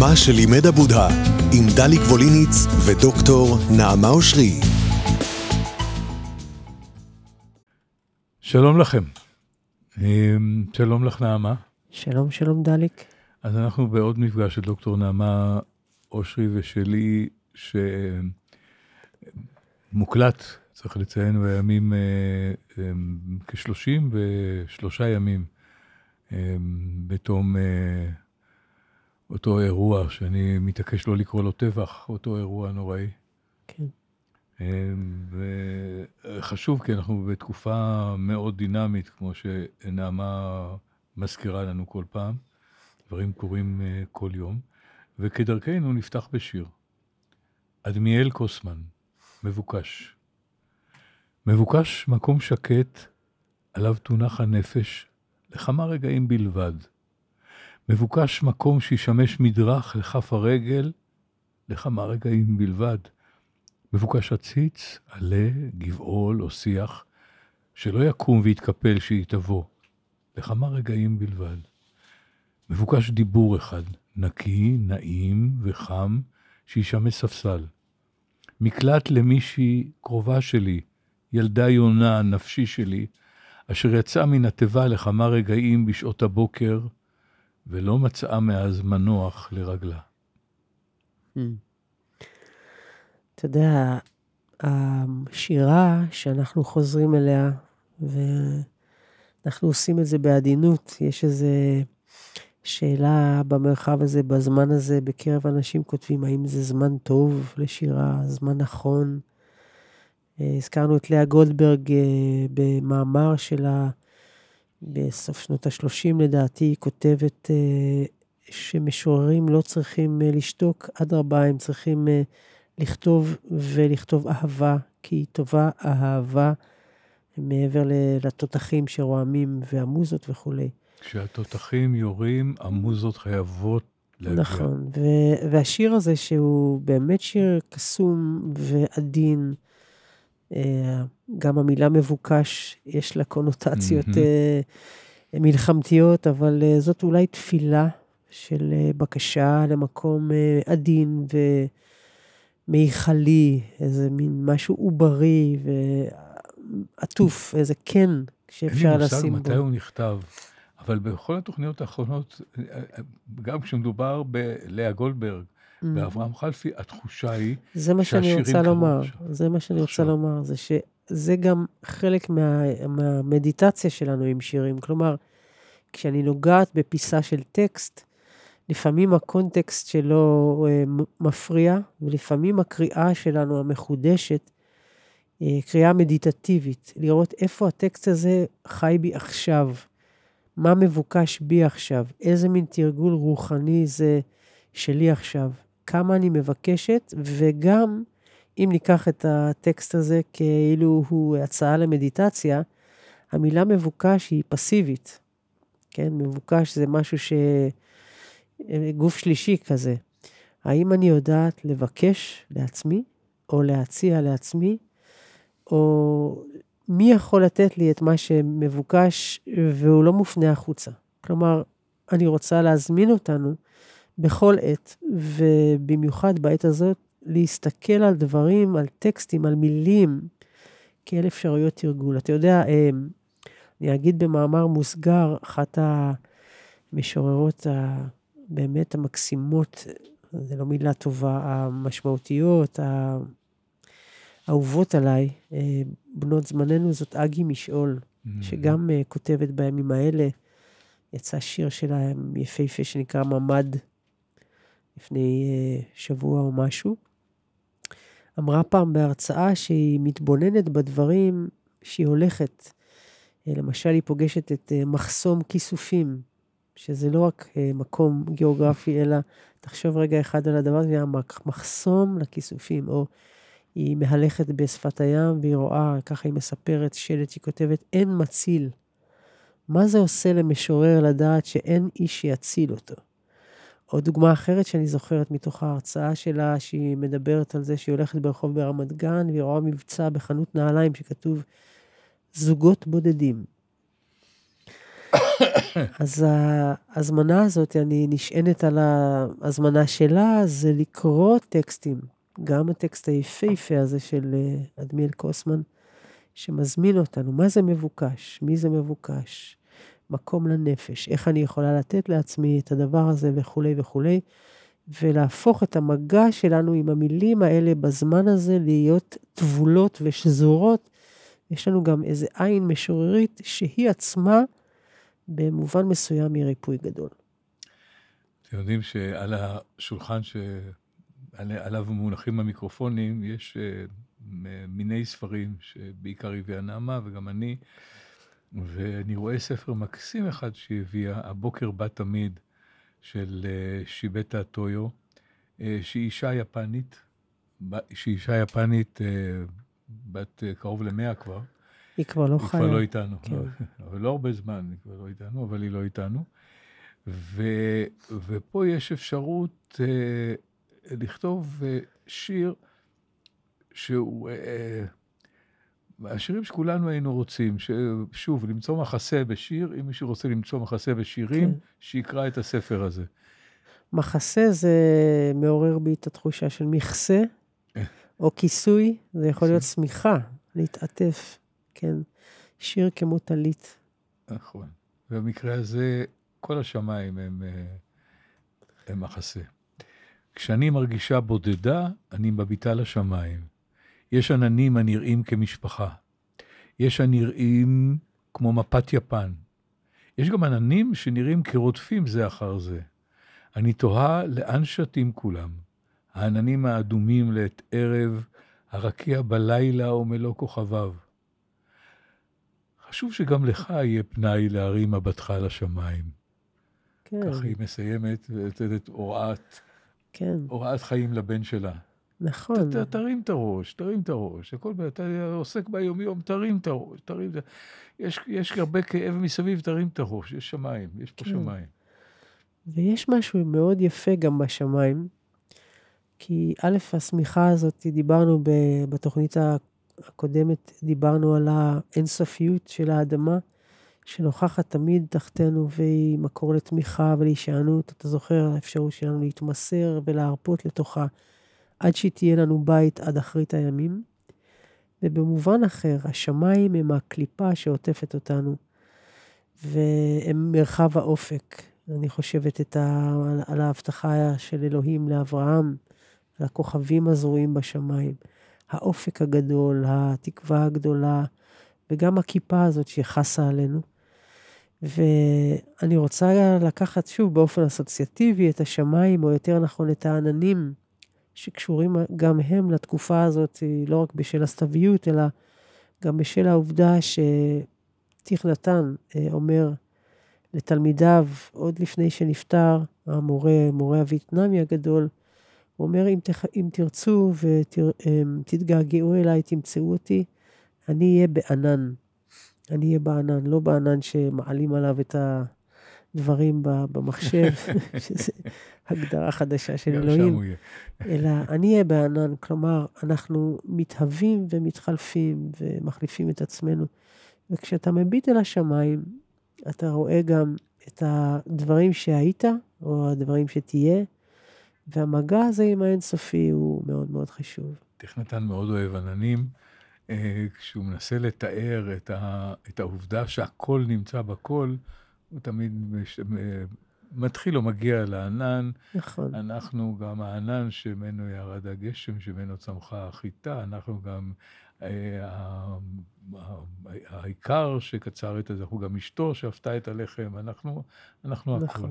מה שלימד הבודה, עם דליק ווליניץ ודוקטור נעמה אושרי. שלום לכם. אמ, שלום לך, נעמה. שלום, שלום, דליק. אז אנחנו בעוד מפגש של דוקטור נעמה אושרי ושלי, שמוקלט, צריך לציין, בימים אה, כשלושים ושלושה ימים בתום אה, אותו אירוע, שאני מתעקש לא לקרוא לו טבח, אותו אירוע נוראי. כן. וחשוב, כי אנחנו בתקופה מאוד דינמית, כמו שנעמה מזכירה לנו כל פעם. דברים קורים uh, כל יום. וכדרכנו נפתח בשיר. אדמיאל קוסמן, מבוקש. מבוקש מקום שקט, עליו תונח הנפש, לכמה רגעים בלבד. מבוקש מקום שישמש מדרך לכף הרגל, לכמה רגעים בלבד. מבוקש עציץ, עלה, גבעול או שיח, שלא יקום ויתקפל שהיא תבוא, לכמה רגעים בלבד. מבוקש דיבור אחד, נקי, נעים וחם, שישמש ספסל. מקלט למישהי קרובה שלי, ילדה יונה, נפשי שלי, אשר יצאה מן התיבה לכמה רגעים בשעות הבוקר, ולא מצאה מאז מנוח לרגלה. אתה יודע, השירה שאנחנו חוזרים אליה, ואנחנו עושים את זה בעדינות, יש איזה שאלה במרחב הזה, בזמן הזה, בקרב אנשים כותבים, האם זה זמן טוב לשירה, זמן נכון. אה, הזכרנו את לאה גולדברג אה, במאמר שלה בסוף שנות ה-30, לדעתי, היא כותבת אה, שמשוררים לא צריכים לשתוק, אדרבה, הם צריכים לכתוב ולכתוב אהבה, כי היא טובה אהבה מעבר לתותחים שרועמים והמוזות וכולי. כשהתותחים יורים, המוזות חייבות להגיע. נכון, ו- והשיר הזה, שהוא באמת שיר קסום ועדין, אה, גם המילה מבוקש, יש לה קונוטציות mm-hmm. מלחמתיות, אבל אה, זאת אולי תפילה של בקשה למקום עדין ומיכלי, איזה מין משהו עוברי ועטוף, איזה כן שאפשר לשים בו. אין לי מושג מתי הוא נכתב. אבל בכל התוכניות האחרונות, גם כשמדובר בלאה גולדברג. באברהם חלפי, התחושה היא זה מה שאני רוצה לומר, זה מה שאני רוצה לומר, זה שזה גם חלק מה, מהמדיטציה שלנו עם שירים. כלומר, כשאני נוגעת בפיסה של טקסט, לפעמים הקונטקסט שלו אה, מפריע, ולפעמים הקריאה שלנו המחודשת, אה, קריאה מדיטטיבית, לראות איפה הטקסט הזה חי בי עכשיו. מה מבוקש בי עכשיו, איזה מין תרגול רוחני זה שלי עכשיו, כמה אני מבקשת, וגם, אם ניקח את הטקסט הזה כאילו הוא הצעה למדיטציה, המילה מבוקש היא פסיבית, כן? מבוקש זה משהו ש... גוף שלישי כזה. האם אני יודעת לבקש לעצמי, או להציע לעצמי, או מי יכול לתת לי את מה שמבוקש והוא לא מופנה החוצה? כלומר, אני רוצה להזמין אותנו בכל עת, ובמיוחד בעת הזאת, להסתכל על דברים, על טקסטים, על מילים, כאל אפשרויות תרגול. אתה יודע, אה, אני אגיד במאמר מוסגר, אחת המשוררות הבאמת המקסימות, זו לא מילה טובה, המשמעותיות, האהובות עליי, אה, בנות זמננו, זאת אגי משעול, mm-hmm. שגם uh, כותבת בימים האלה. יצא שיר שלה יפהפה שנקרא ממ"ד, לפני uh, שבוע או משהו. אמרה פעם בהרצאה שהיא מתבוננת בדברים שהיא הולכת. Uh, למשל, היא פוגשת את uh, מחסום כיסופים, שזה לא רק מקום גיאוגרפי, אלא תחשוב רגע אחד על הדבר הזה, מחסום לכיסופים, או היא מהלכת בשפת הים והיא רואה, ככה היא מספרת, שלט שהיא כותבת, אין מציל. מה זה עושה למשורר לדעת שאין איש שיציל אותו? או דוגמה אחרת שאני זוכרת מתוך ההרצאה שלה, שהיא מדברת על זה שהיא הולכת ברחוב ברמת גן, והיא רואה מבצע בחנות נעליים שכתוב זוגות בודדים. אז ההזמנה הזאת, אני נשענת על ההזמנה שלה, זה לקרוא טקסטים. גם הטקסט היפהפה הזה של אדמיאל קוסמן, שמזמין אותנו. מה זה מבוקש? מי זה מבוקש? מקום לנפש, איך אני יכולה לתת לעצמי את הדבר הזה וכולי וכולי, ולהפוך את המגע שלנו עם המילים האלה בזמן הזה להיות טבולות ושזורות. יש לנו גם איזה עין משוררית שהיא עצמה במובן מסוים היא ריפוי גדול. אתם יודעים שעל השולחן שעליו מונחים המיקרופונים, יש uh, מיני ספרים שבעיקר הביאה נעמה וגם אני, ואני רואה ספר מקסים אחד שהיא הביאה, הבוקר בא תמיד, של uh, שיבטה טויו, uh, שהיא אישה יפנית, שהיא אישה יפנית uh, בת קרוב למאה כבר. היא כבר לא חיה. היא כבר לא איתנו. כן. אבל לא הרבה זמן, היא כבר לא איתנו, אבל היא לא איתנו. ו, ופה יש אפשרות אה, לכתוב אה, שיר שהוא... אה, השירים שכולנו היינו רוצים, שוב, למצוא מחסה בשיר, אם מישהו רוצה למצוא מחסה בשירים, כן. שיקרא את הספר הזה. מחסה זה מעורר בי את התחושה של מכסה. או כיסוי, זה יכול להיות שמיכה, להתעטף. כן, שיר כמו טלית. נכון. במקרה הזה, כל השמיים הם, אה, הם מחסה. כשאני מרגישה בודדה, אני מביטה לשמיים. יש עננים הנראים כמשפחה. יש הנראים כמו מפת יפן. יש גם עננים שנראים כרודפים זה אחר זה. אני תוהה לאן שתים כולם. העננים האדומים לעת ערב, הרקיע בלילה ומלוא כוכביו. חשוב שגם לך יהיה פנאי להרים מבטך לשמיים. כן. ככה היא מסיימת ונותנת הוראת, כן. הוראת חיים לבן שלה. נכון. ת, ת, תרים את הראש, תרים את הראש. הכל, אתה עוסק ביום-יום, תרים את הראש, תרים את ה... יש, יש הרבה כאב מסביב, תרים את הראש, יש שמיים, יש פה כן. שמיים. ויש משהו מאוד יפה גם בשמיים, כי א', השמיכה הזאת, דיברנו בתוכנית הקודמת דיברנו על האינסופיות של האדמה, שנוכחת תמיד תחתנו והיא מקור לתמיכה ולהישענות. אתה זוכר, האפשרות שלנו להתמסר ולהרפות לתוכה עד שהיא תהיה לנו בית עד אחרית הימים. ובמובן אחר, השמיים הם הקליפה שעוטפת אותנו, והם מרחב האופק. אני חושבת את ה... על ההבטחה של אלוהים לאברהם, על הכוכבים הזרועים בשמיים. האופק הגדול, התקווה הגדולה, וגם הכיפה הזאת שחסה עלינו. ואני רוצה לקחת שוב באופן אסוציאטיבי את השמיים, או יותר נכון את העננים, שקשורים גם הם לתקופה הזאת, לא רק בשל הסתוויות, אלא גם בשל העובדה שטיך נתן אה, אומר לתלמידיו, עוד לפני שנפטר, המורה, מורה הווייטנאמי הגדול, הוא אומר, אם, תח... אם תרצו ותתגעגעו אמ, אליי, תמצאו אותי, אני אהיה בענן. אני אהיה בענן, לא בענן שמעלים עליו את הדברים במחשב, שזו הגדרה חדשה של אלוהים, אלא אני אהיה בענן. כלומר, אנחנו מתהווים ומתחלפים ומחליפים את עצמנו. וכשאתה מביט אל השמיים, אתה רואה גם את הדברים שהיית, או הדברים שתהיה, והמגע הזה עם האינסופי הוא מאוד מאוד חשוב. תכנתן מאוד אוהב עננים, אה, כשהוא מנסה לתאר את, ה, את העובדה שהכל נמצא בכל, הוא תמיד מש, מתחיל או מגיע לענן. נכון. אנחנו גם הענן שממנו ירד הגשם, שממנו צמחה החיטה, אנחנו גם אה, העיקר שקצר את זה, אנחנו גם אשתו שאפתה את הלחם, אנחנו, אנחנו נכון. הכול.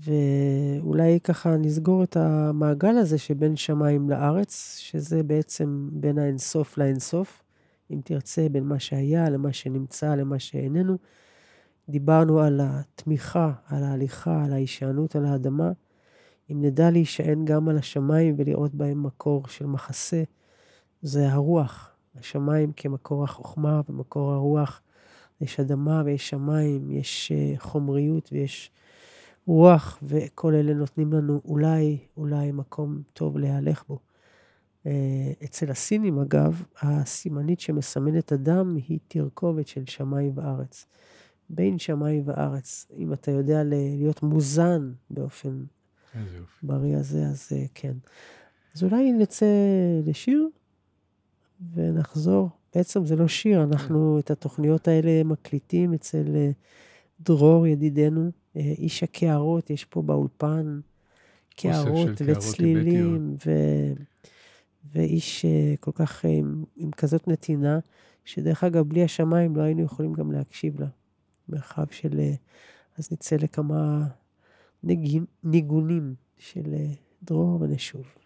ואולי ככה נסגור את המעגל הזה שבין שמיים לארץ, שזה בעצם בין האינסוף לאינסוף, אם תרצה, בין מה שהיה למה שנמצא למה שאיננו. דיברנו על התמיכה, על ההליכה, על ההישענות על האדמה. אם נדע להישען גם על השמיים ולראות בהם מקור של מחסה, זה הרוח. השמיים כמקור החוכמה ומקור הרוח. יש אדמה ויש שמיים, יש אה, חומריות ויש רוח, וכל אלה נותנים לנו אולי, אולי מקום טוב להלך בו. אה, אצל הסינים, אגב, הסימנית שמסמנת אדם היא תרכובת של שמיים וארץ. בין שמיים וארץ. אם אתה יודע להיות מוזן באופן בריא הזה, אז אה, כן. אז אולי נצא לשיר ונחזור. בעצם זה לא שיר, אנחנו את התוכניות האלה מקליטים אצל אה, דרור, ידידנו, אה, איש הקערות, יש פה באולפן קערות וצלילים, ו... ואיש כל כך עם, עם כזאת נתינה, שדרך אגב, בלי השמיים לא היינו יכולים גם להקשיב לה. מרחב של... אז נצא לכמה ניגונים של דרור ונשוב.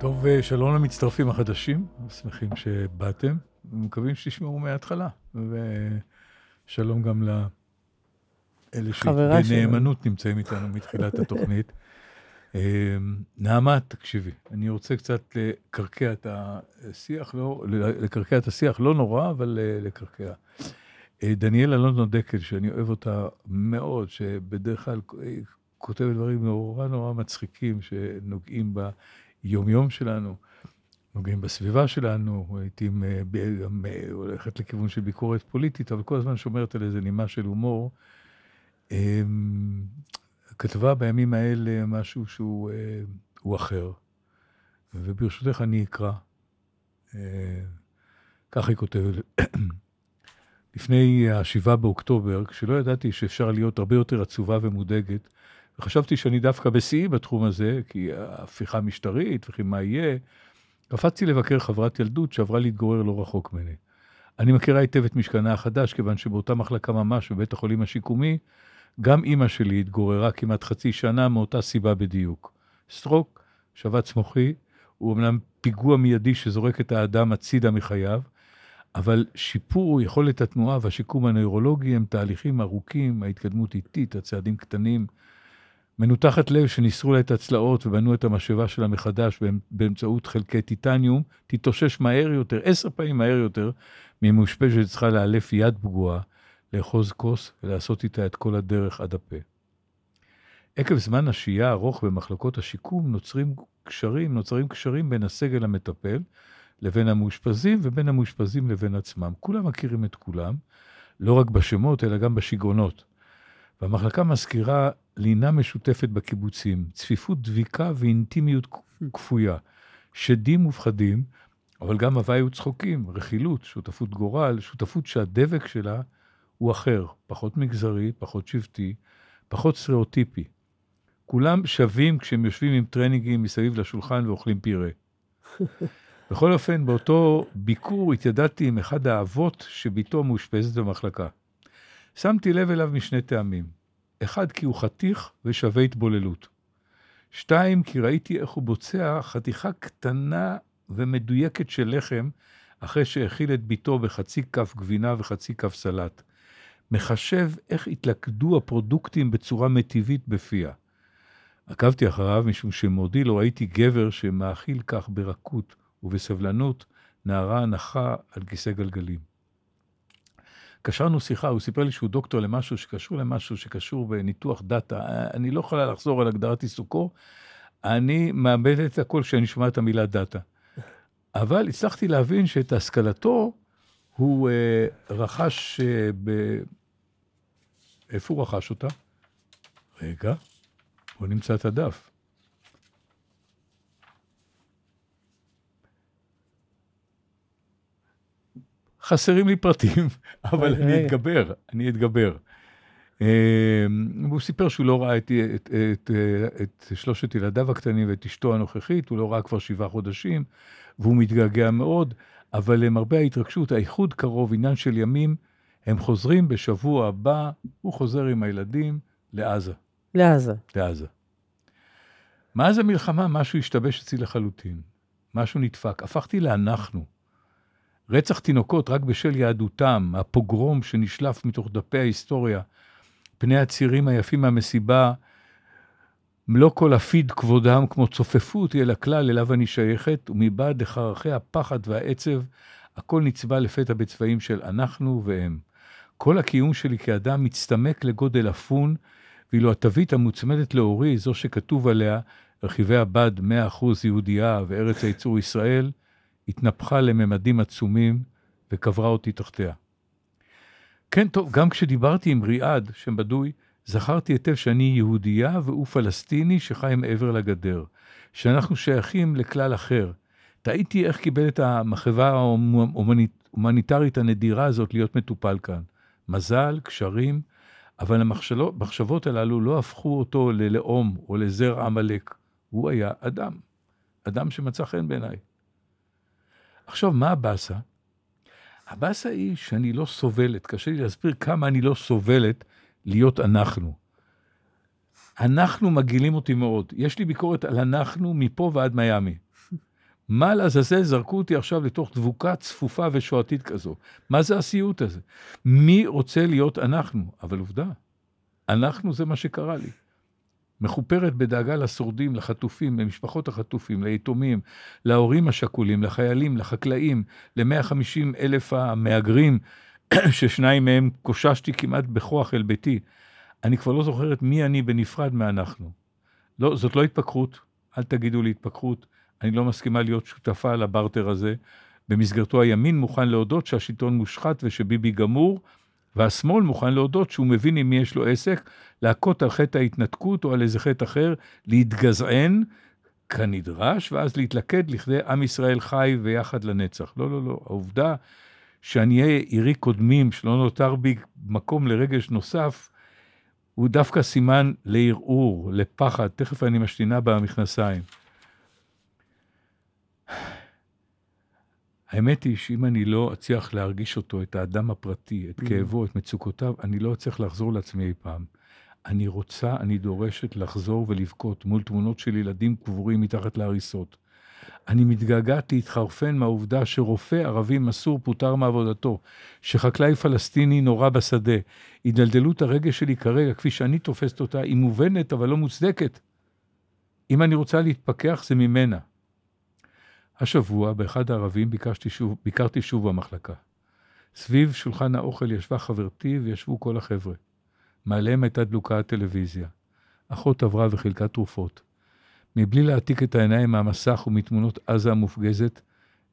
טוב, שלום למצטרפים החדשים, שמחים שבאתם, ומקווים שתשמעו מההתחלה. ושלום גם לאלה שבנאמנות נמצאים איתנו מתחילת התוכנית. אמ, נעמה, תקשיבי, אני רוצה קצת לקרקע את השיח, לא, לקרקע את השיח, לא נורא, אבל אה, לקרקע. אה, דניאלה לונדון דקל, שאני אוהב אותה מאוד, שבדרך כלל אה, כותבת דברים נורא נורא מצחיקים, שנוגעים ב... יום-יום שלנו, נוגעים בסביבה שלנו, לעיתים אה, אה, הולכת לכיוון של ביקורת פוליטית, אבל כל הזמן שומרת על איזה נימה של הומור. אמ, כתבה בימים האלה משהו שהוא אה, אחר, וברשותך אני אקרא. כך היא כותבת. לפני השבעה באוקטובר, כשלא ידעתי שאפשר להיות הרבה יותר עצובה ומודאגת, וחשבתי שאני דווקא בשיאי בתחום הזה, כי ההפיכה משטרית וכי מה יהיה. קפצתי לבקר חברת ילדות שעברה להתגורר לא רחוק ממני. אני מכירה היטב את משכנה החדש, כיוון שבאותה מחלקה ממש בבית החולים השיקומי, גם אימא שלי התגוררה כמעט חצי שנה מאותה סיבה בדיוק. סטרוק, שבץ מוחי, הוא אמנם פיגוע מיידי שזורק את האדם הצידה מחייו, אבל שיפור יכולת התנועה והשיקום הנוירולוגי הם תהליכים ארוכים, ההתקדמות איטית, הצעדים קטנים, מנותחת לב שניסרו לה את הצלעות ובנו את המשאבה שלה מחדש באמצעות חלקי טיטניום, תתאושש מהר יותר, עשר פעמים מהר יותר, ממאושפזת שצריכה לאלף יד פגועה, לאחוז כוס ולעשות איתה את כל הדרך עד הפה. עקב זמן השהייה הארוך במחלקות השיקום נוצרים קשרים, נוצרים קשרים בין הסגל המטפל לבין המאושפזים ובין המאושפזים לבין עצמם. כולם מכירים את כולם, לא רק בשמות אלא גם בשיגעונות. והמחלקה מזכירה לינה משותפת בקיבוצים, צפיפות דביקה ואינטימיות כפויה, שדים ופחדים, אבל גם הוואי וצחוקים, רכילות, שותפות גורל, שותפות שהדבק שלה הוא אחר, פחות מגזרי, פחות שבטי, פחות סטריאוטיפי. כולם שווים כשהם יושבים עם טרנינגים מסביב לשולחן ואוכלים פירה. בכל אופן, באותו ביקור התיידדתי עם אחד האבות שביתו מאושפזת במחלקה. שמתי לב אליו משני טעמים. אחד, כי הוא חתיך ושווה התבוללות. שתיים, כי ראיתי איך הוא בוצע חתיכה קטנה ומדויקת של לחם אחרי שהאכיל את ביתו בחצי כף גבינה וחצי כף סלט. מחשב איך התלכדו הפרודוקטים בצורה מטיבית בפיה. עקבתי אחריו משום שמאודי לא ראיתי גבר שמאכיל כך ברכות ובסבלנות נערה נחה על כיסא גלגלים. קשרנו שיחה, הוא סיפר לי שהוא דוקטור למשהו שקשור למשהו שקשור בניתוח data. אני לא יכולה לחזור על הגדרת עיסוקו, אני מאבד את הכל כשאני שומע את המילה data. אבל הצלחתי להבין שאת השכלתו הוא אה, רכש אה, ב... איפה הוא רכש אותה? רגע, בוא נמצא את הדף. חסרים לי פרטים, אבל אני אתגבר, אני אתגבר. אמ, הוא סיפר שהוא לא ראה את, את, את, את שלושת ילדיו הקטנים ואת אשתו הנוכחית, הוא לא ראה כבר שבעה חודשים, והוא מתגעגע מאוד, אבל למרבה ההתרגשות, האיחוד קרוב, עניין של ימים, הם חוזרים בשבוע הבא, הוא חוזר עם הילדים לעזה. לעזה. לעזה. מאז המלחמה משהו השתבש אצלי לחלוטין. משהו נדפק. הפכתי לאנחנו. רצח תינוקות רק בשל יהדותם, הפוגרום שנשלף מתוך דפי ההיסטוריה, פני הצירים היפים מהמסיבה, מלוא כל הפיד כבודם כמו צופפות אל הכלל אליו אני שייכת, ומבעד לחרכי הפחד והעצב, הכל נצבע לפתע בצבעים של אנחנו והם. כל הקיום שלי כאדם מצטמק לגודל אפון, ואילו התווית המוצמדת לאורי, זו שכתוב עליה, רכיבי הבד 100% יהודייה וארץ הייצור ישראל, התנפחה לממדים עצומים וקברה אותי תחתיה. כן, טוב, גם כשדיברתי עם ריאד, שם בדוי, זכרתי היטב שאני יהודייה והוא פלסטיני שחי מעבר לגדר, שאנחנו שייכים לכלל אחר. תהיתי איך קיבל את המחווה ההומניטרית הנדירה הזאת להיות מטופל כאן. מזל, קשרים, אבל המחשבות הללו לא הפכו אותו ללאום או לזר עמלק. הוא היה אדם. אדם שמצא חן בעיניי. עכשיו, מה הבאסה? הבאסה היא שאני לא סובלת, קשה לי להסביר כמה אני לא סובלת להיות אנחנו. אנחנו מגעילים אותי מאוד. יש לי ביקורת על אנחנו מפה ועד מיאמי. מה לעזאזל זרקו אותי עכשיו לתוך דבוקה צפופה ושואתית כזו? מה זה הסיוט הזה? מי רוצה להיות אנחנו? אבל עובדה, אנחנו זה מה שקרה לי. מחופרת בדאגה לשורדים, לחטופים, למשפחות החטופים, ליתומים, להורים השכולים, לחיילים, לחקלאים, ל-150 אלף המהגרים, ששניים מהם קוששתי כמעט בכוח אל ביתי. אני כבר לא זוכרת מי אני בנפרד מאנחנו. לא, זאת לא התפכחות, אל תגידו לי התפכחות. אני לא מסכימה להיות שותפה לברטר הזה. במסגרתו הימין מוכן להודות שהשלטון מושחת ושביבי גמור, והשמאל מוכן להודות שהוא מבין עם מי יש לו עסק, להכות על חטא ההתנתקות או על איזה חטא אחר, להתגזען כנדרש, ואז להתלכד לכדי עם ישראל חי ויחד לנצח. לא, לא, לא. העובדה שאני אהיה עירי קודמים, שלא נותר בי מקום לרגש נוסף, הוא דווקא סימן לערעור, לפחד, תכף אני משתינה במכנסיים. האמת היא שאם אני לא אצליח להרגיש אותו, את האדם הפרטי, את mm. כאבו, את מצוקותיו, אני לא אצליח לחזור לעצמי אי פעם. אני רוצה, אני דורשת לחזור ולבכות מול תמונות של ילדים קבורים מתחת להריסות. אני מתגעגעת להתחרפן מהעובדה שרופא ערבי מסור פוטר מעבודתו, שחקלאי פלסטיני נורה בשדה. הידלדלות הרגש שלי כרגע, כפי שאני תופסת אותה, היא מובנת אבל לא מוצדקת. אם אני רוצה להתפכח, זה ממנה. השבוע, באחד הערבים, שוב, ביקרתי שוב במחלקה. סביב שולחן האוכל ישבה חברתי וישבו כל החבר'ה. מעליהם הייתה דלוקה הטלוויזיה. אחות עברה וחילקה תרופות. מבלי להעתיק את העיניים מהמסך ומתמונות עזה המופגזת,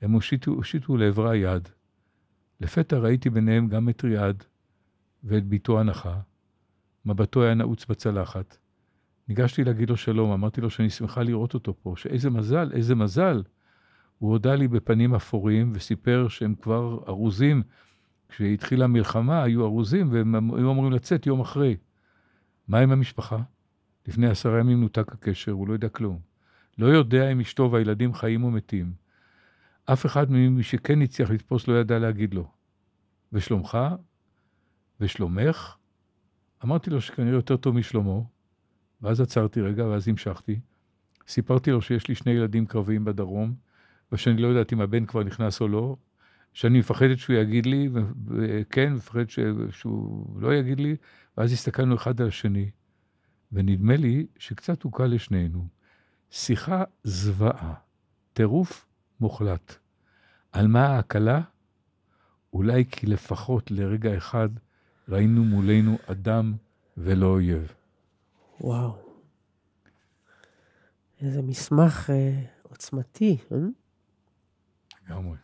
הם הושיטו, הושיטו לעברה יד. לפתע ראיתי ביניהם גם את ריאד ואת בתו הנחה, מבטו היה נעוץ בצלחת. ניגשתי להגיד לו שלום, אמרתי לו שאני שמחה לראות אותו פה, שאיזה מזל, איזה מזל. הוא הודה לי בפנים אפורים וסיפר שהם כבר ארוזים. כשהתחילה המלחמה היו ארוזים והם היו אמורים לצאת יום אחרי. מה עם המשפחה? לפני עשרה ימים נותק הקשר, הוא לא יודע כלום. לא יודע אם אשתו והילדים חיים או מתים. אף אחד ממי שכן הצליח לתפוס לא ידע להגיד לו. ושלומך? ושלומך? אמרתי לו שכנראה יותר טוב משלמה, ואז עצרתי רגע, ואז המשכתי. סיפרתי לו שיש לי שני ילדים קרביים בדרום, ושאני לא יודעת אם הבן כבר נכנס או לא, שאני מפחדת שהוא יגיד לי, וכן, מפחדת שהוא לא יגיד לי, ואז הסתכלנו אחד על השני, ונדמה לי שקצת הוקל לשנינו. שיחה זוועה, טירוף מוחלט. על מה ההקלה? אולי כי לפחות לרגע אחד ראינו מולנו אדם ולא אויב. וואו. איזה מסמך אה, עוצמתי, אה? לגמרי.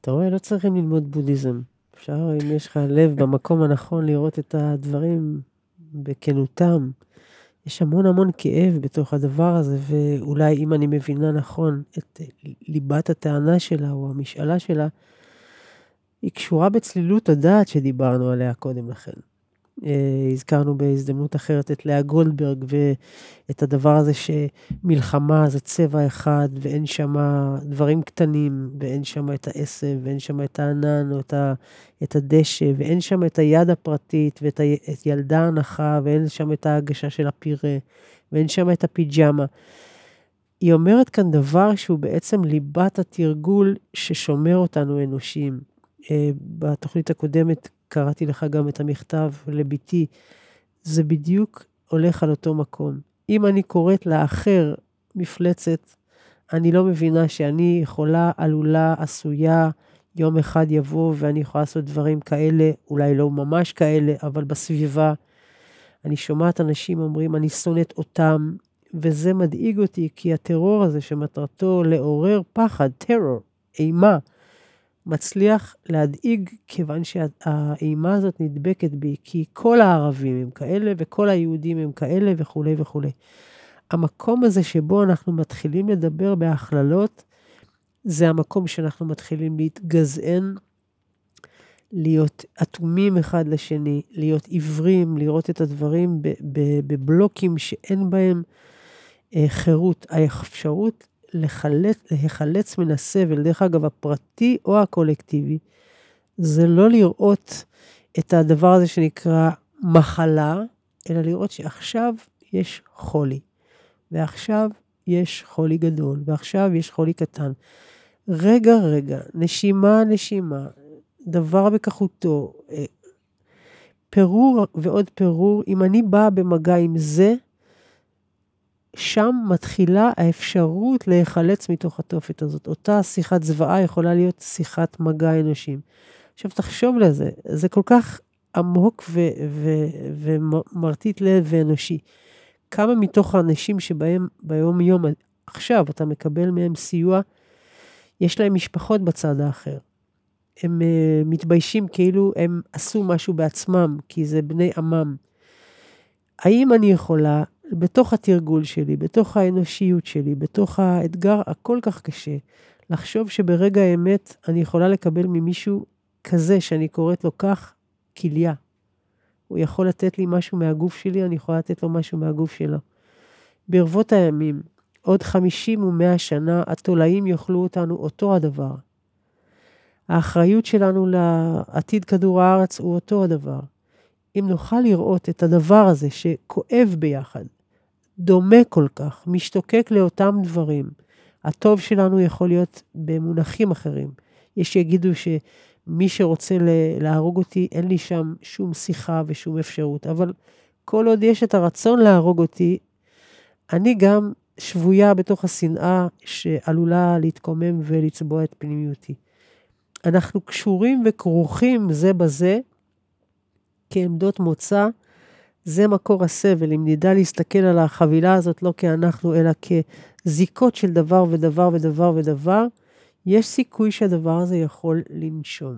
אתה רואה, לא צריכים ללמוד בודהיזם. אפשר, אם יש לך לב במקום הנכון, לראות את הדברים בכנותם. יש המון המון כאב בתוך הדבר הזה, ואולי אם אני מבינה נכון את ליבת הטענה שלה או המשאלה שלה, היא קשורה בצלילות הדעת שדיברנו עליה קודם לכן. אה, הזכרנו בהזדמנות אחרת את לאה גולדברג ואת הדבר הזה שמלחמה זה צבע אחד ואין שם דברים קטנים ואין שם את העשב ואין שם את הענן או את, ה, את הדשא ואין שם את היד הפרטית ואת ה, ילדה הנחה ואין שם את ההגשה של הפירה ואין שם את הפיג'מה. היא אומרת כאן דבר שהוא בעצם ליבת התרגול ששומר אותנו אנושיים. אה, בתוכנית הקודמת קראתי לך גם את המכתב לביתי, זה בדיוק הולך על אותו מקום. אם אני קוראת לאחר מפלצת, אני לא מבינה שאני יכולה, עלולה, עשויה, יום אחד יבוא ואני יכולה לעשות דברים כאלה, אולי לא ממש כאלה, אבל בסביבה. אני שומעת אנשים אומרים, אני שונאת אותם, וזה מדאיג אותי, כי הטרור הזה שמטרתו לעורר פחד, טרור, אימה, מצליח להדאיג, כיוון שהאימה הזאת נדבקת בי, כי כל הערבים הם כאלה, וכל היהודים הם כאלה, וכולי וכולי. המקום הזה שבו אנחנו מתחילים לדבר בהכללות, זה המקום שאנחנו מתחילים להתגזען, להיות אטומים אחד לשני, להיות עיוורים, לראות את הדברים בבלוקים שאין בהם אה, חירות. האפשרות לחלץ, להיחלץ מן הסבל, דרך אגב, הפרטי או הקולקטיבי, זה לא לראות את הדבר הזה שנקרא מחלה, אלא לראות שעכשיו יש חולי, ועכשיו יש חולי גדול, ועכשיו יש חולי קטן. רגע, רגע, נשימה, נשימה, דבר בכחותו, אה, פירור ועוד פירור, אם אני באה במגע עם זה, שם מתחילה האפשרות להיחלץ מתוך התופת הזאת. אותה שיחת זוועה יכולה להיות שיחת מגע אנושים. עכשיו תחשוב לזה, זה כל כך עמוק ומרטיט לב ואנושי. כמה מתוך האנשים שבהם ביום-יום, עכשיו אתה מקבל מהם סיוע, יש להם משפחות בצד האחר. הם uh, מתביישים כאילו הם עשו משהו בעצמם, כי זה בני עמם. האם אני יכולה בתוך התרגול שלי, בתוך האנושיות שלי, בתוך האתגר הכל כך קשה, לחשוב שברגע האמת אני יכולה לקבל ממישהו כזה, שאני קוראת לו כך, כליה. הוא יכול לתת לי משהו מהגוף שלי, אני יכולה לתת לו משהו מהגוף שלו. ברבות הימים, עוד 50 ו-100 שנה, התולעים יאכלו אותנו אותו הדבר. האחריות שלנו לעתיד כדור הארץ הוא אותו הדבר. אם נוכל לראות את הדבר הזה שכואב ביחד, דומה כל כך, משתוקק לאותם דברים, הטוב שלנו יכול להיות במונחים אחרים. יש שיגידו שמי שרוצה להרוג אותי, אין לי שם שום שיחה ושום אפשרות, אבל כל עוד יש את הרצון להרוג אותי, אני גם שבויה בתוך השנאה שעלולה להתקומם ולצבוע את פנימיותי. אנחנו קשורים וכרוכים זה בזה כעמדות מוצא, זה מקור הסבל. אם נדע להסתכל על החבילה הזאת לא כאנחנו, אלא כזיקות של דבר ודבר ודבר ודבר, יש סיכוי שהדבר הזה יכול לנשום.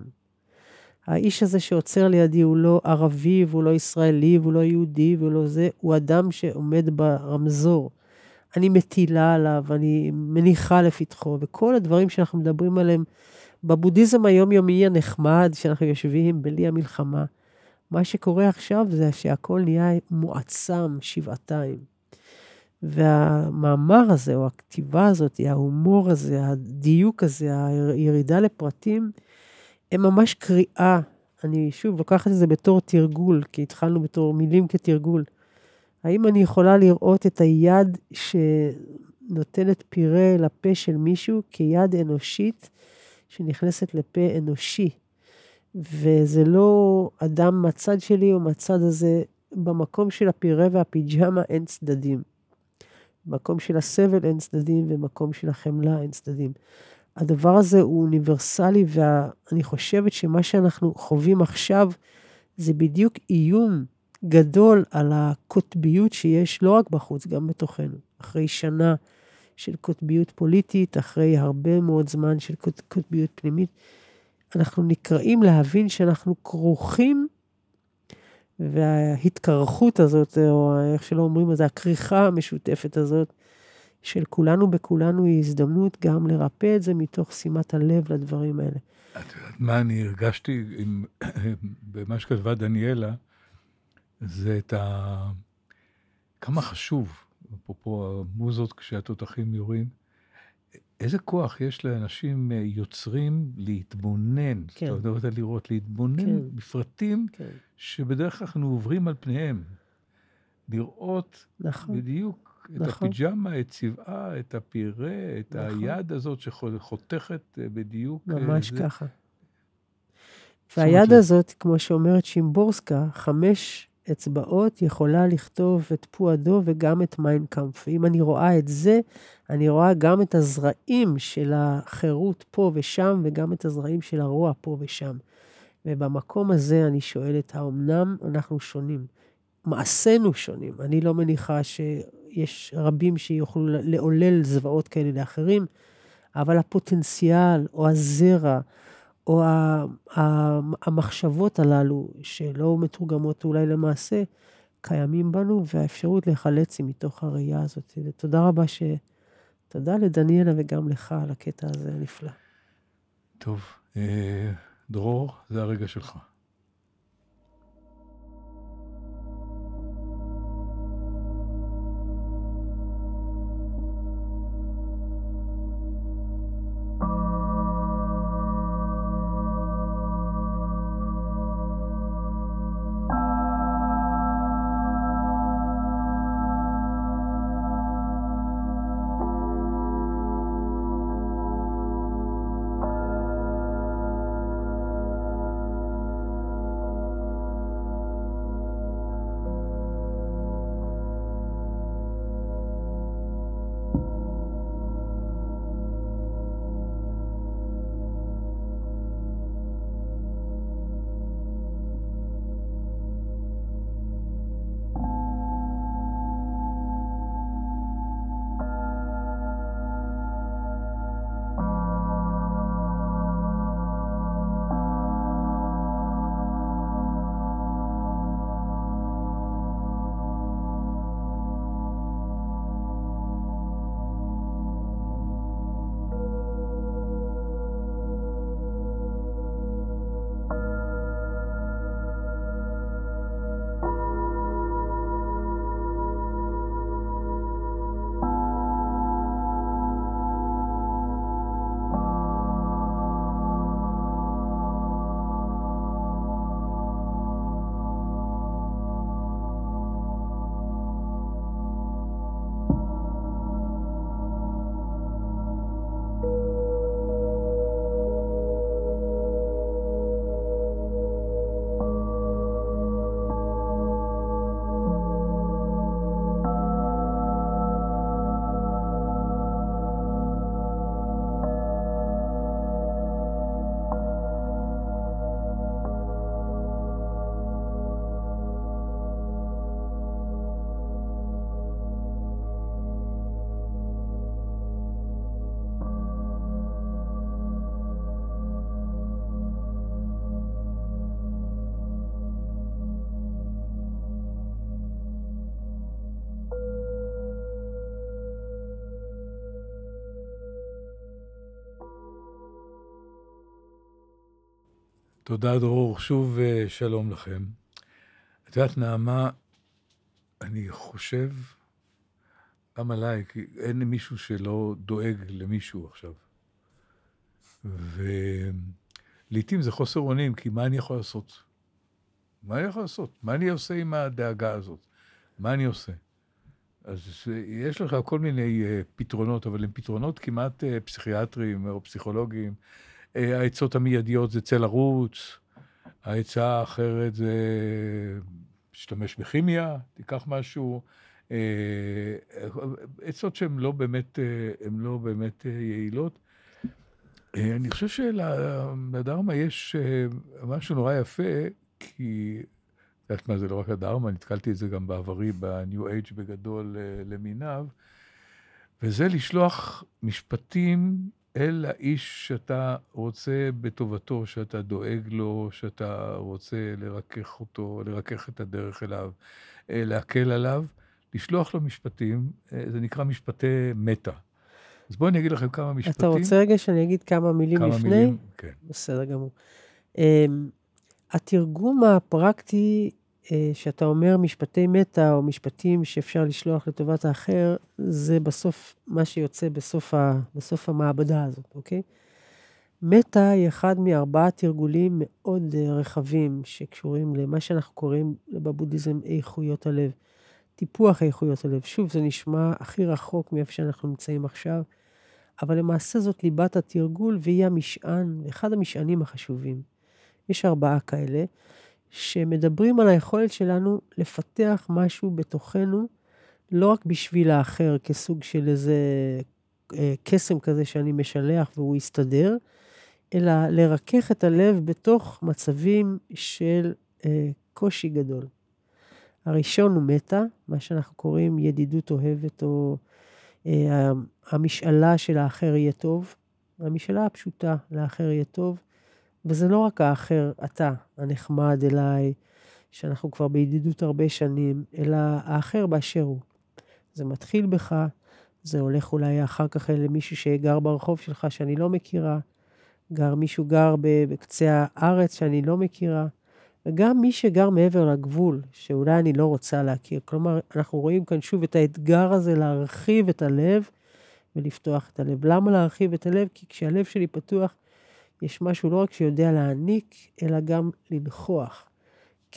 האיש הזה שעוצר לידי הוא לא ערבי, והוא לא ישראלי, והוא לא יהודי, והוא לא זה, הוא אדם שעומד ברמזור. אני מטילה עליו, אני מניחה לפתחו, וכל הדברים שאנחנו מדברים עליהם בבודהיזם היומיומי הנחמד, שאנחנו יושבים בלי המלחמה, מה שקורה עכשיו זה שהכל נהיה מועצם שבעתיים. והמאמר הזה, או הכתיבה הזאת, ההומור הזה, הדיוק הזה, הירידה לפרטים, הם ממש קריאה. אני שוב לוקחת את זה בתור תרגול, כי התחלנו בתור מילים כתרגול. האם אני יכולה לראות את היד שנותנת פירה לפה של מישהו כיד אנושית שנכנסת לפה אנושי? וזה לא אדם מהצד שלי או מהצד הזה, במקום של הפירה והפיג'מה אין צדדים. במקום של הסבל אין צדדים, ומקום של החמלה אין צדדים. הדבר הזה הוא אוניברסלי, ואני חושבת שמה שאנחנו חווים עכשיו, זה בדיוק איום גדול על הקוטביות שיש לא רק בחוץ, גם בתוכנו. אחרי שנה של קוטביות פוליטית, אחרי הרבה מאוד זמן של קוטביות פנימית, אנחנו נקראים להבין שאנחנו כרוכים, וההתקרחות הזאת, או איך שלא אומרים, אז הכריכה המשותפת הזאת, של כולנו בכולנו היא הזדמנות גם לרפא את זה מתוך שימת הלב לדברים האלה. את יודעת מה אני הרגשתי עם, במה שכתבה דניאלה, זה את ה... כמה חשוב, אפרופו המוזות כשהתותחים יורים, איזה כוח יש לאנשים אה, יוצרים להתבונן, כן. זאת אומרת, לראות, להתבונן כן. בפרטים כן. שבדרך כלל אנחנו עוברים על פניהם. לראות נכון. בדיוק את נכון. הפיג'מה, את צבעה, את הפירה, את נכון. היד הזאת שחותכת אה, בדיוק. אה, ממש זה. ככה. והיד הזאת, כמו שאומרת שימבורסקה, חמש אצבעות יכולה לכתוב את פו הדוב וגם את Mein Kampf. ואם אני רואה את זה, אני רואה גם את הזרעים של החירות פה ושם, וגם את הזרעים של הרוע פה ושם. ובמקום הזה אני שואלת, האמנם אנחנו שונים? מעשינו שונים. אני לא מניחה שיש רבים שיוכלו לעולל זוועות כאלה לאחרים, אבל הפוטנציאל או הזרע, או המחשבות הללו, שלא מתורגמות אולי למעשה, קיימים בנו, והאפשרות להיחלץ היא מתוך הראייה הזאת. ותודה רבה ש... תודה לדניאלה וגם לך על הקטע הזה הנפלא. טוב, אה, דרור, זה הרגע שלך. תודה, דרור. שוב שלום לכם. את יודעת, נעמה, אני חושב גם עליי, כי אין מישהו שלא דואג למישהו עכשיו. ולעיתים זה חוסר אונים, כי מה אני יכול לעשות? מה אני יכול לעשות? מה אני עושה עם הדאגה הזאת? מה אני עושה? אז יש לך כל מיני uh, פתרונות, אבל הם פתרונות כמעט uh, פסיכיאטריים או פסיכולוגיים. העצות המיידיות זה צא לרוץ, העצה האחרת זה תשתמש בכימיה, תיקח משהו. עצות שהן לא באמת, לא באמת יעילות. אני חושב שלדרמה יש משהו נורא יפה, כי את יודעת מה, זה לא רק הדרמה, נתקלתי את זה גם בעברי, בניו אייג' בגדול למיניו, וזה לשלוח משפטים אל האיש שאתה רוצה בטובתו, שאתה דואג לו, שאתה רוצה לרכך אותו, לרכך את הדרך אליו, להקל עליו, לשלוח לו משפטים, זה נקרא משפטי מטה. אז בואו אני אגיד לכם כמה משפטים. אתה רוצה רגע שאני אגיד כמה מילים כמה לפני? מילים, כן. בסדר גמור. Um, התרגום הפרקטי, שאתה אומר משפטי מטא, או משפטים שאפשר לשלוח לטובת האחר, זה בסוף מה שיוצא בסוף, ה, בסוף המעבדה הזאת, אוקיי? מטא היא אחד מארבעה תרגולים מאוד uh, רחבים שקשורים למה שאנחנו קוראים בבודהיזם איכויות הלב. טיפוח איכויות הלב. שוב, זה נשמע הכי רחוק מאיפה שאנחנו נמצאים עכשיו, אבל למעשה זאת ליבת התרגול והיא המשען, אחד המשענים החשובים. יש ארבעה כאלה, שמדברים על היכולת שלנו לפתח משהו בתוכנו, לא רק בשביל האחר, כסוג של איזה אה, קסם כזה שאני משלח והוא יסתדר, אלא לרכך את הלב בתוך מצבים של אה, קושי גדול. הראשון הוא מטה, מה שאנחנו קוראים ידידות אוהבת, או אה, המשאלה של האחר יהיה טוב. המשאלה הפשוטה, לאחר יהיה טוב. וזה לא רק האחר, אתה, הנחמד אליי, שאנחנו כבר בידידות הרבה שנים, אלא האחר באשר הוא. זה מתחיל בך, זה הולך אולי אחר כך למישהו שגר ברחוב שלך שאני לא מכירה, גר מישהו גר בקצה הארץ שאני לא מכירה, וגם מי שגר מעבר לגבול, שאולי אני לא רוצה להכיר. כלומר, אנחנו רואים כאן שוב את האתגר הזה להרחיב את הלב ולפתוח את הלב. למה להרחיב את הלב? כי כשהלב שלי פתוח, יש משהו לא רק שיודע להעניק, אלא גם לנכוח.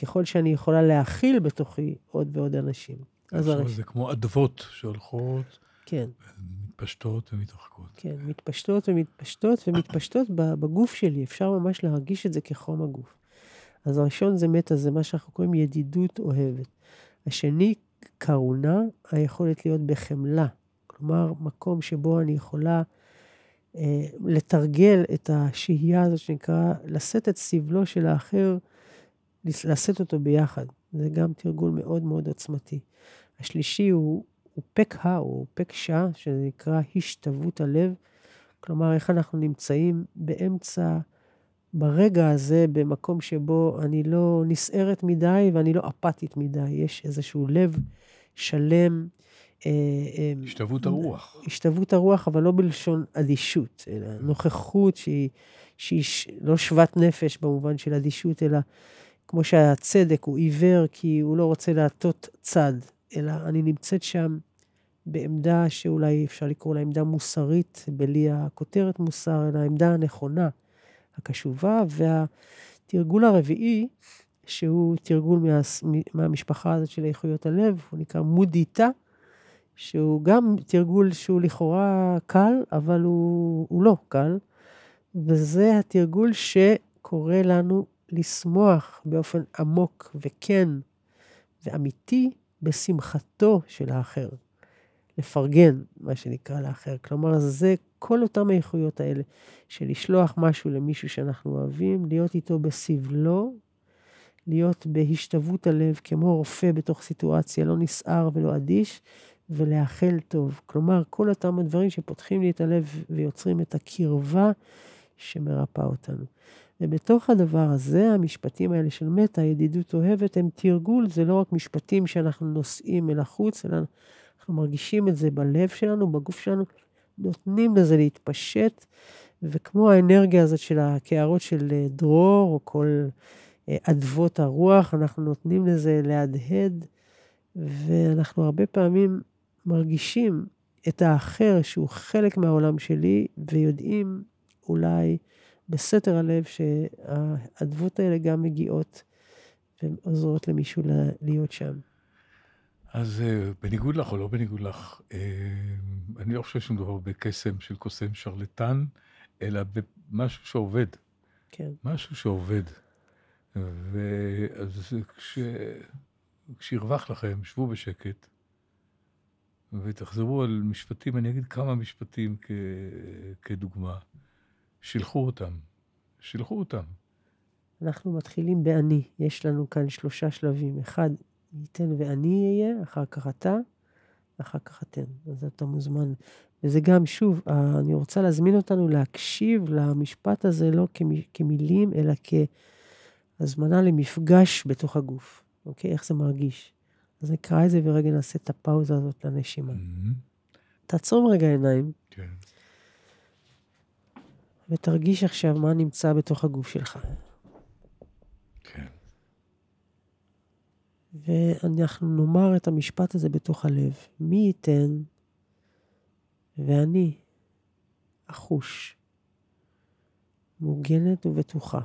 ככל שאני יכולה להכיל בתוכי עוד ועוד אנשים. אז הרי... זה כמו אדוות שהולכות, כן. מתפשטות ומתרחקות. כן, מתפשטות ומתפשטות ומתפשטות בגוף שלי. אפשר ממש להרגיש את זה כחום הגוף. אז הראשון זה מטה, זה מה שאנחנו קוראים ידידות אוהבת. השני, קרונה, היכולת להיות בחמלה. כלומר, מקום שבו אני יכולה לתרגל את השהייה הזאת שנקרא, לשאת את סבלו של האחר, לשאת אותו ביחד. זה גם תרגול מאוד מאוד עוצמתי. השלישי הוא, הוא פקה, הוא פקשה, שזה נקרא השתוות הלב. כלומר, איך אנחנו נמצאים באמצע... ברגע הזה, במקום שבו אני לא נסערת מדי ואני לא אפתית מדי, יש איזשהו לב שלם. אה, אה, השתוות הרוח. השתוות הרוח, אבל לא בלשון אדישות, אלא נוכחות שהיא, שהיא לא שוות נפש במובן של אדישות, אלא כמו שהצדק הוא עיוור כי הוא לא רוצה להטות צד, אלא אני נמצאת שם בעמדה שאולי אפשר לקרוא לה עמדה מוסרית, בלי הכותרת מוסר, אלא העמדה הנכונה. הקשובה, והתרגול הרביעי, שהוא תרגול מה, מהמשפחה הזאת של איכויות הלב, הוא נקרא מודיטה, שהוא גם תרגול שהוא לכאורה קל, אבל הוא, הוא לא קל, וזה התרגול שקורא לנו לשמוח באופן עמוק וכן ואמיתי בשמחתו של האחר. לפרגן, מה שנקרא, לאחר. כלומר, זה כל אותם האיכויות האלה של לשלוח משהו למישהו שאנחנו אוהבים, להיות איתו בסבלו, להיות בהשתוות הלב כמו רופא בתוך סיטואציה, לא נסער ולא אדיש, ולאחל טוב. כלומר, כל אותם הדברים שפותחים לי את הלב ויוצרים את הקרבה שמרפאה אותנו. ובתוך הדבר הזה, המשפטים האלה של מטה, ידידות אוהבת, הם תרגול, זה לא רק משפטים שאנחנו נושאים אל החוץ, אלא אנחנו מרגישים את זה בלב שלנו, בגוף שלנו, נותנים לזה להתפשט, וכמו האנרגיה הזאת של הקערות של אה, דרור, או כל אה, אדוות הרוח, אנחנו נותנים לזה להדהד, ואנחנו הרבה פעמים מרגישים את האחר שהוא חלק מהעולם שלי, ויודעים אולי בסתר הלב שהאדוות האלה גם מגיעות ועוזרות למישהו להיות שם. אז uh, בניגוד לך או לא בניגוד לך, uh, אני לא חושב שמדובר בקסם של קוסם שרלטן, אלא במשהו שעובד. כן. משהו שעובד. ואז כש... כשירווח לכם, שבו בשקט, ותחזרו על משפטים, אני אגיד כמה משפטים כ... כדוגמה. שילחו אותם, שילחו אותם. אנחנו מתחילים באני. יש לנו כאן שלושה שלבים. אחד, ייתן ואני אהיה, אחר כך אתה, ואחר כך אתן. אז אתה מוזמן. וזה גם, שוב, אני רוצה להזמין אותנו להקשיב למשפט הזה לא כמילים, אלא כהזמנה למפגש בתוך הגוף. אוקיי? איך זה מרגיש. אז נקרא את זה ורגע נעשה את הפאוזה הזאת לנשימה. Mm-hmm. תעצום רגע עיניים. כן. ותרגיש עכשיו מה נמצא בתוך הגוף שלך. כן. ואנחנו נאמר את המשפט הזה בתוך הלב. מי ייתן ואני אחוש, מוגנת ובטוחה,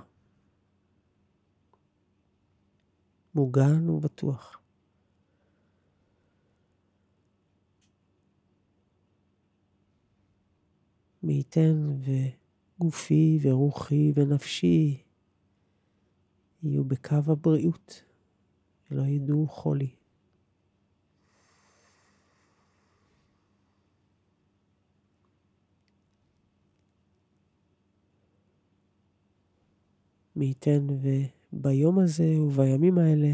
מוגן ובטוח. מי ייתן וגופי ורוחי ונפשי יהיו בקו הבריאות ולא ידעו חולי. מי ייתן וביום הזה ובימים האלה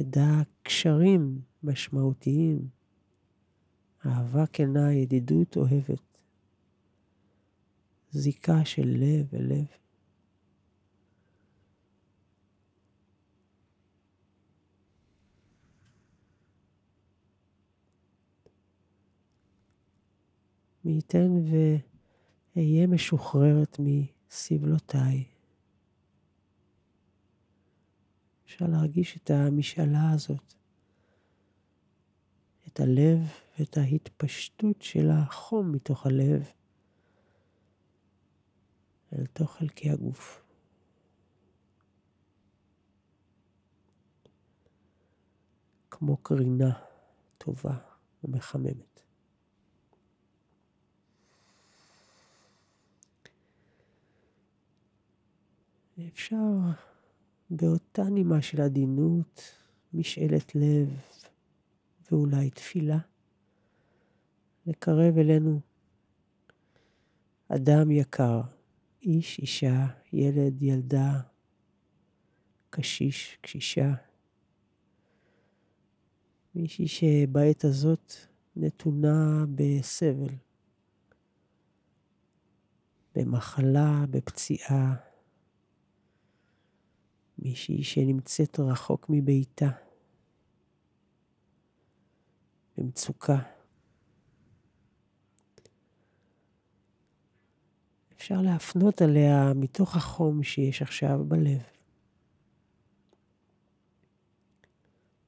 אדע קשרים משמעותיים, אהבה כנה, ידידות אוהבת, זיקה של לב אל לב. מי ייתן ואהיה משוחררת מסבלותיי. אפשר להרגיש את המשאלה הזאת, את הלב ואת ההתפשטות של החום מתוך הלב אל תוך חלקי הגוף. כמו קרינה טובה ומחממת. אפשר באותה נימה של עדינות, משאלת לב ואולי תפילה, לקרב אלינו. אדם יקר, איש, אישה, ילד, ילדה, קשיש, קשישה, מישהי שבעת הזאת נתונה בסבל, במחלה, בפציעה, מישהי שנמצאת רחוק מביתה, במצוקה. אפשר להפנות עליה מתוך החום שיש עכשיו בלב.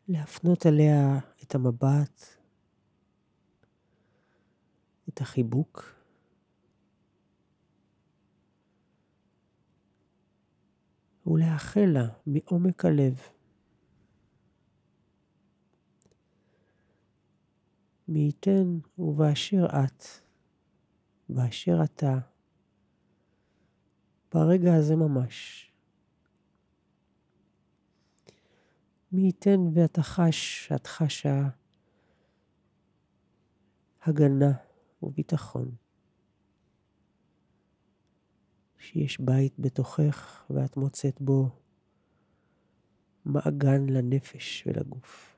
להפנות עליה את המבט, את החיבוק. ולאחל לה מעומק הלב. מי ייתן ובאשר את, באשר אתה, ברגע הזה ממש. מי ייתן ואתה חש, את חשה הגנה וביטחון. שיש בית בתוכך ואת מוצאת בו מעגן לנפש ולגוף.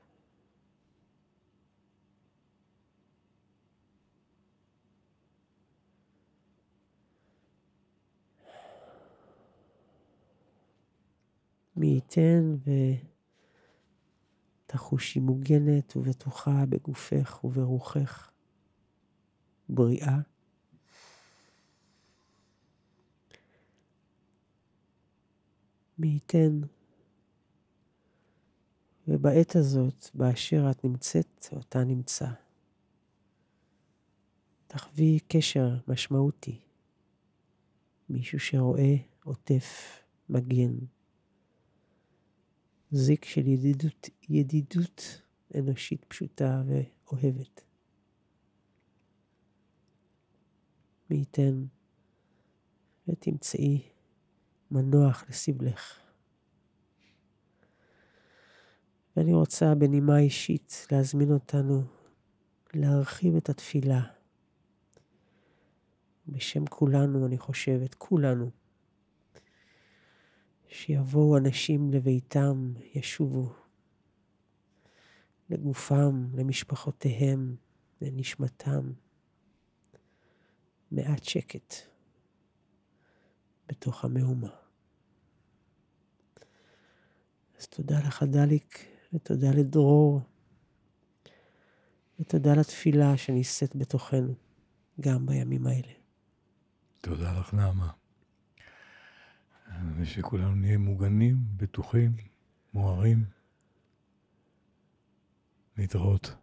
מי ייתן ותחושי מוגנת ובטוחה בגופך וברוחך, בריאה. מי ייתן ובעת הזאת, באשר את נמצאת אותה נמצא, תחווי קשר משמעותי, מישהו שרואה, עוטף, מגן, זיק של ידידות, ידידות אנושית פשוטה ואוהבת. מי ייתן ותמצאי מנוח לסבלך. ואני רוצה בנימה אישית להזמין אותנו להרחיב את התפילה. בשם כולנו, אני חושבת, כולנו. שיבואו אנשים לביתם, ישובו לגופם, למשפחותיהם, לנשמתם. מעט שקט בתוך המהומה. אז תודה לך, דליק, ותודה לדרור, ותודה לתפילה שנישאת בתוכנו, גם בימים האלה. תודה לך, נעמה. ושכולנו נהיה מוגנים, בטוחים, מוארים. להתראות.